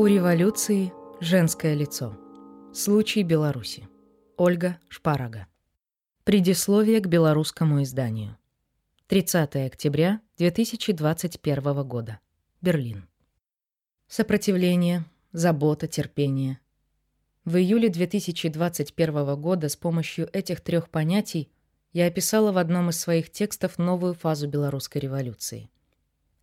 У революции женское лицо. Случай Беларуси. Ольга Шпарага. Предисловие к белорусскому изданию. 30 октября 2021 года. Берлин. Сопротивление, забота, терпение. В июле 2021 года с помощью этих трех понятий – я описала в одном из своих текстов новую фазу белорусской революции.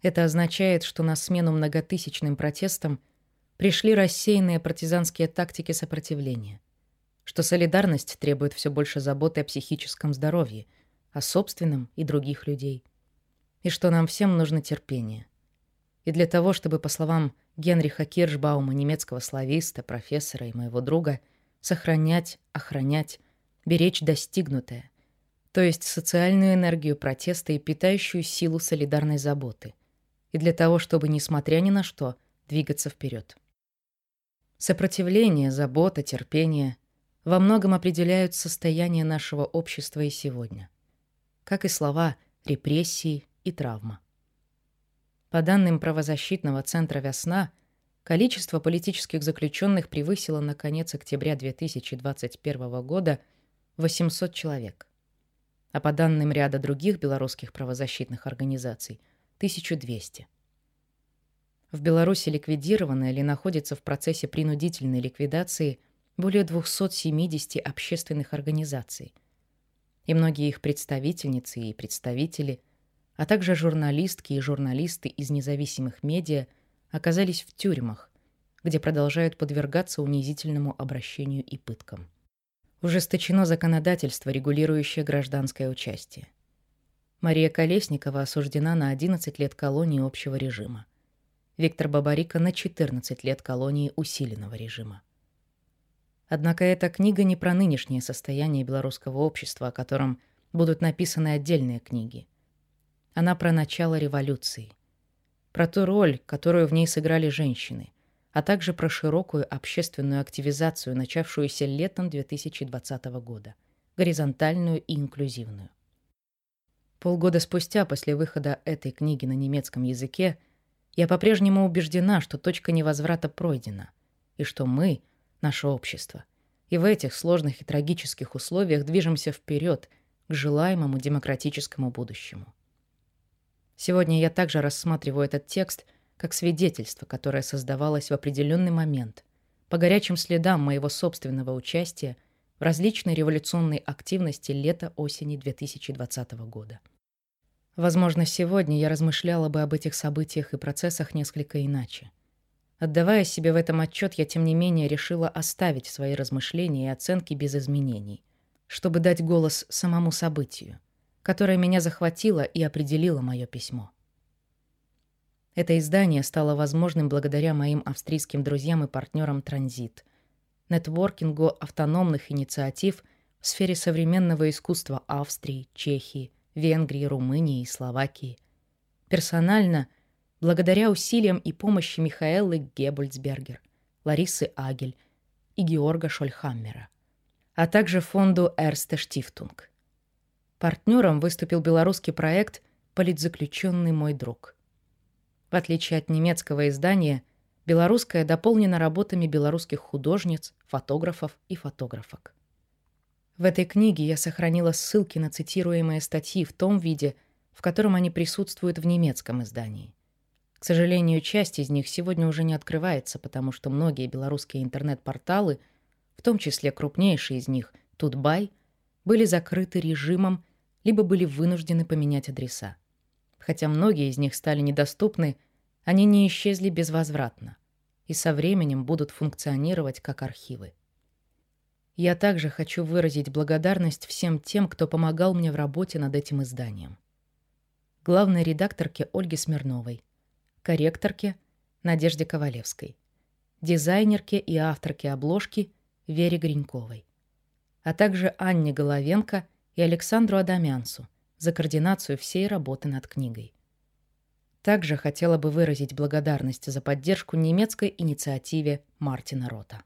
Это означает, что на смену многотысячным протестам – пришли рассеянные партизанские тактики сопротивления, что солидарность требует все больше заботы о психическом здоровье, о собственном и других людей, и что нам всем нужно терпение. И для того, чтобы, по словам Генриха Киршбаума, немецкого слависта, профессора и моего друга, сохранять, охранять, беречь достигнутое, то есть социальную энергию протеста и питающую силу солидарной заботы, и для того, чтобы, несмотря ни на что, двигаться вперед. Сопротивление, забота, терпение во многом определяют состояние нашего общества и сегодня, как и слова репрессии и травма. По данным правозащитного центра «Весна», количество политических заключенных превысило на конец октября 2021 года 800 человек, а по данным ряда других белорусских правозащитных организаций – 1200. В Беларуси ликвидировано или находится в процессе принудительной ликвидации более 270 общественных организаций. И многие их представительницы и представители, а также журналистки и журналисты из независимых медиа оказались в тюрьмах, где продолжают подвергаться унизительному обращению и пыткам. Ужесточено законодательство, регулирующее гражданское участие. Мария Колесникова осуждена на 11 лет колонии общего режима. Виктор Бабарика на 14 лет колонии усиленного режима. Однако эта книга не про нынешнее состояние белорусского общества, о котором будут написаны отдельные книги. Она про начало революции, про ту роль, которую в ней сыграли женщины, а также про широкую общественную активизацию, начавшуюся летом 2020 года, горизонтальную и инклюзивную. Полгода спустя после выхода этой книги на немецком языке я по-прежнему убеждена, что точка невозврата пройдена, и что мы, наше общество, и в этих сложных и трагических условиях движемся вперед к желаемому демократическому будущему. Сегодня я также рассматриваю этот текст как свидетельство, которое создавалось в определенный момент по горячим следам моего собственного участия в различной революционной активности лета-осени 2020 года. Возможно, сегодня я размышляла бы об этих событиях и процессах несколько иначе. Отдавая себе в этом отчет, я тем не менее решила оставить свои размышления и оценки без изменений, чтобы дать голос самому событию, которое меня захватило и определило мое письмо. Это издание стало возможным благодаря моим австрийским друзьям и партнерам «Транзит», нетворкингу автономных инициатив в сфере современного искусства Австрии, Чехии, Венгрии, Румынии и Словакии. Персонально, благодаря усилиям и помощи Михаэлы Геббельцбергер, Ларисы Агель и Георга Шольхаммера, а также фонду Эрсте Штифтунг. Партнером выступил белорусский проект «Политзаключенный мой друг». В отличие от немецкого издания, белорусское дополнено работами белорусских художниц, фотографов и фотографок. В этой книге я сохранила ссылки на цитируемые статьи в том виде, в котором они присутствуют в немецком издании. К сожалению, часть из них сегодня уже не открывается, потому что многие белорусские интернет-порталы, в том числе крупнейшие из них, Тутбай, были закрыты режимом, либо были вынуждены поменять адреса. Хотя многие из них стали недоступны, они не исчезли безвозвратно и со временем будут функционировать как архивы. Я также хочу выразить благодарность всем тем, кто помогал мне в работе над этим изданием. Главной редакторке Ольге Смирновой, корректорке Надежде Ковалевской, дизайнерке и авторке обложки Вере Гриньковой, а также Анне Головенко и Александру Адамянцу за координацию всей работы над книгой. Также хотела бы выразить благодарность за поддержку немецкой инициативе Мартина Рота.